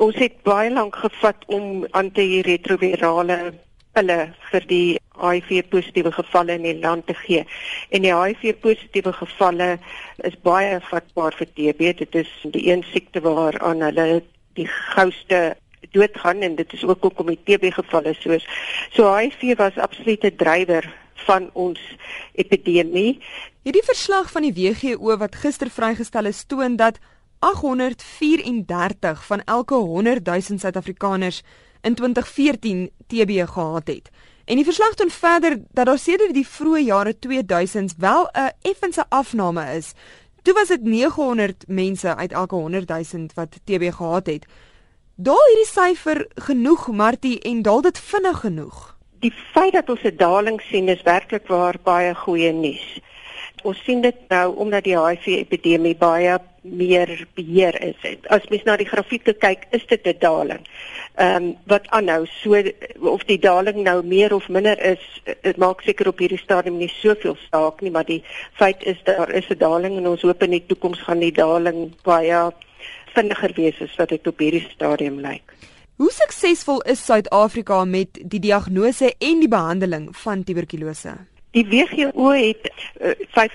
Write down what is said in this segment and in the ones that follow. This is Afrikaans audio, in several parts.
Ons het baie lank gevat om antiretrovirale pille vir die HIV positiewe gevalle in die land te gee. En die HIV positiewe gevalle is baie vatbaar vir TB. Dit is die een siekte waaraan hulle die gouste doodgaan en dit is ook hoekom die TB gevalle soos so HIV was absolute drywer van ons epidemie. Hierdie verslag van die WHO wat gister vrygestel is toon dat 834 van elke 100 000 Suid-Afrikaners in 2014 TB gehad het. En die verslag toon verder dat daar sedert die vroeë jare 2000s wel 'n effense afname is. Toe was dit 900 mense uit elke 100 000 wat TB gehad het. Daal hierdie syfer genoeg, Martie, en daal dit vinnig genoeg? Die feit dat ons 'n daling sien is werklik waar baie goeie nuus. Ons sien dit nou omdat die HIV epidemie baie meer beheer is. As mens na die grafieke kyk, is dit 'n daling. Ehm um, wat aanhou so of die daling nou meer of minder is, dit maak seker op hierdie stadium nie soveel saak nie, maar die feit is daar is 'n daling en ons hoop in die toekoms gaan die daling baie vinniger wees as wat dit op hierdie stadium lyk. Hoe suksesvol is Suid-Afrika met die diagnose en die behandeling van tuberkulose? Die WHO het uh, eh,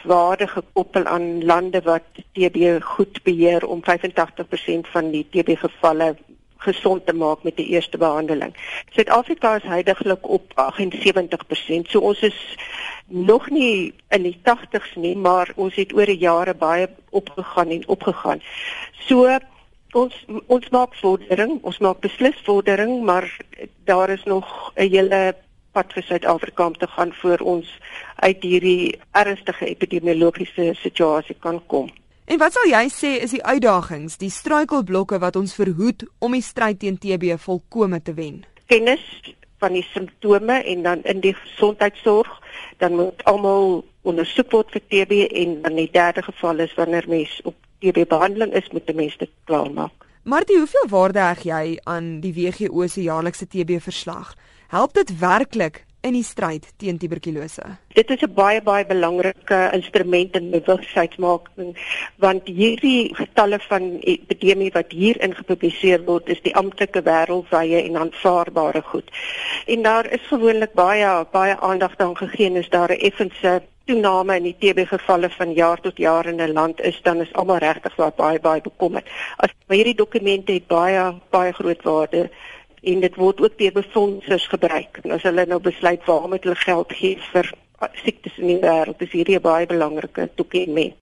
85% waarde gekoppel aan lande wat TB goed beheer om 85% van die TB gevalle gesond te maak met die eerste behandeling. Suid-Afrika is heidaglik op 78%. So ons is nog nie in die 80s nie, maar ons het oor die jare baie opgegaan en opgegaan. So ons ons maak vordering, ons maak beslis vordering, maar daar is nog 'n hele pad vir Suid-Afrika om te gaan voor ons uit hierdie ernstige epidemiologiese situasie kan kom. En wat sal jy sê is die uitdagings, die struikelblokke wat ons verhoed om die stryd teen TB volkome te wen? Kennis van die simptome en dan in die gesondheidsorg, dan moet almal ondersoek word vir TB en dan die derde geval is wanneer mens op TB behandeling is, moet die mens dit klaarmaak. Martie, hoeveel waarde heg jy aan die WHO se jaarlikse TB verslag? Help dit werklik in die stryd teen tuberkulose? Dit is 'n baie baie belangrike instrument in bewustheidsmaking want hierdie getalle van epidemie wat hier ingepubliseer word is die amptelike wêreldwye en aanvaarbare goed. En daar is gewoonlik baie baie aandag daaraan gegee en is daar 'n effense toename in die TB gevalle van jaar tot jaar in 'n land is dan is almal regtig baie baie bekommerd. As hierdie dokumente het baie baie groot waarde en dit word ook deur befondsers gebruik. En as hulle nou besluit waar om hulle geld gee vir siektes in die wêreld, is hierdie 'n baie belangrike dokument.